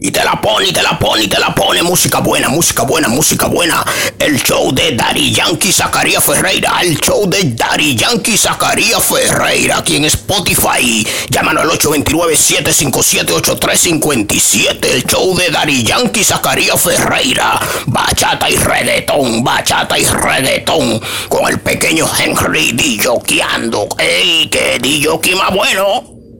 Y te la pone, y te la pone, y te la pone. Música buena, música buena, música buena. El show de Daddy Yankee Zacarías Ferreira. El show de Daddy Yankee Zacarías Ferreira. Aquí en Spotify. Llámanos al 829-757-8357. El show de Daddy Yankee Zacarías Ferreira. Bachata y reggaetón, bachata y reggaetón. Con el pequeño Henry Dilloqueando. ¡Ey, qué Dilloqui más bueno!